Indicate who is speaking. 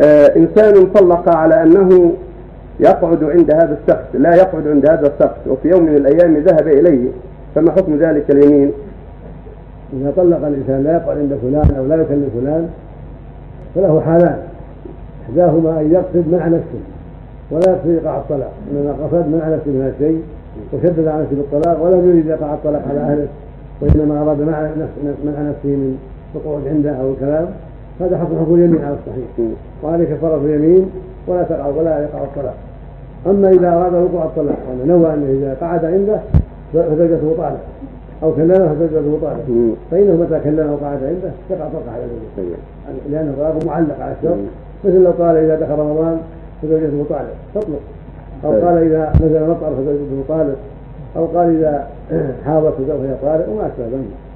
Speaker 1: آه إنسان طلق على أنه يقعد عند هذا الشخص لا يقعد عند هذا الشخص وفي يوم من الأيام ذهب إليه. فما حكم ذلك اليمين؟
Speaker 2: إذا طلق الإنسان لا يقعد عند فلان أو لا يكلم فلان فله حالان. إحداهما أن يقصد منع نفسه ولا يقصد إيقاع الطلاق. إنما قصد منع نفسه من الشيء وشدد على نفسه بالطلاق ولم يريد إيقاع الطلاق على أهله وإنما أراد منع نفسه من القعود عنده أو الكلام. هذا حكم حكم اليمين على الصحيح. وعليه كفارة اليمين ولا تقع ولا يقع الطلاق. أما إذا أراد وقوع الطلاق وأن نوى أنه إذا قعد عنده فزوجته طالق. أو كلمه فزوجته طالق. فإنه متى كلمه وقعد عنده؟ يقع طلق على زوجته لأنه طلاق معلق على الشرط مثل لو قال إذا دخل رمضان فزوجته طالق. تطلق. أو قال إذا نزل مطر فزوجته طالق. أو قال إذا حاضت فهي طالق. وما أشبه ذلك.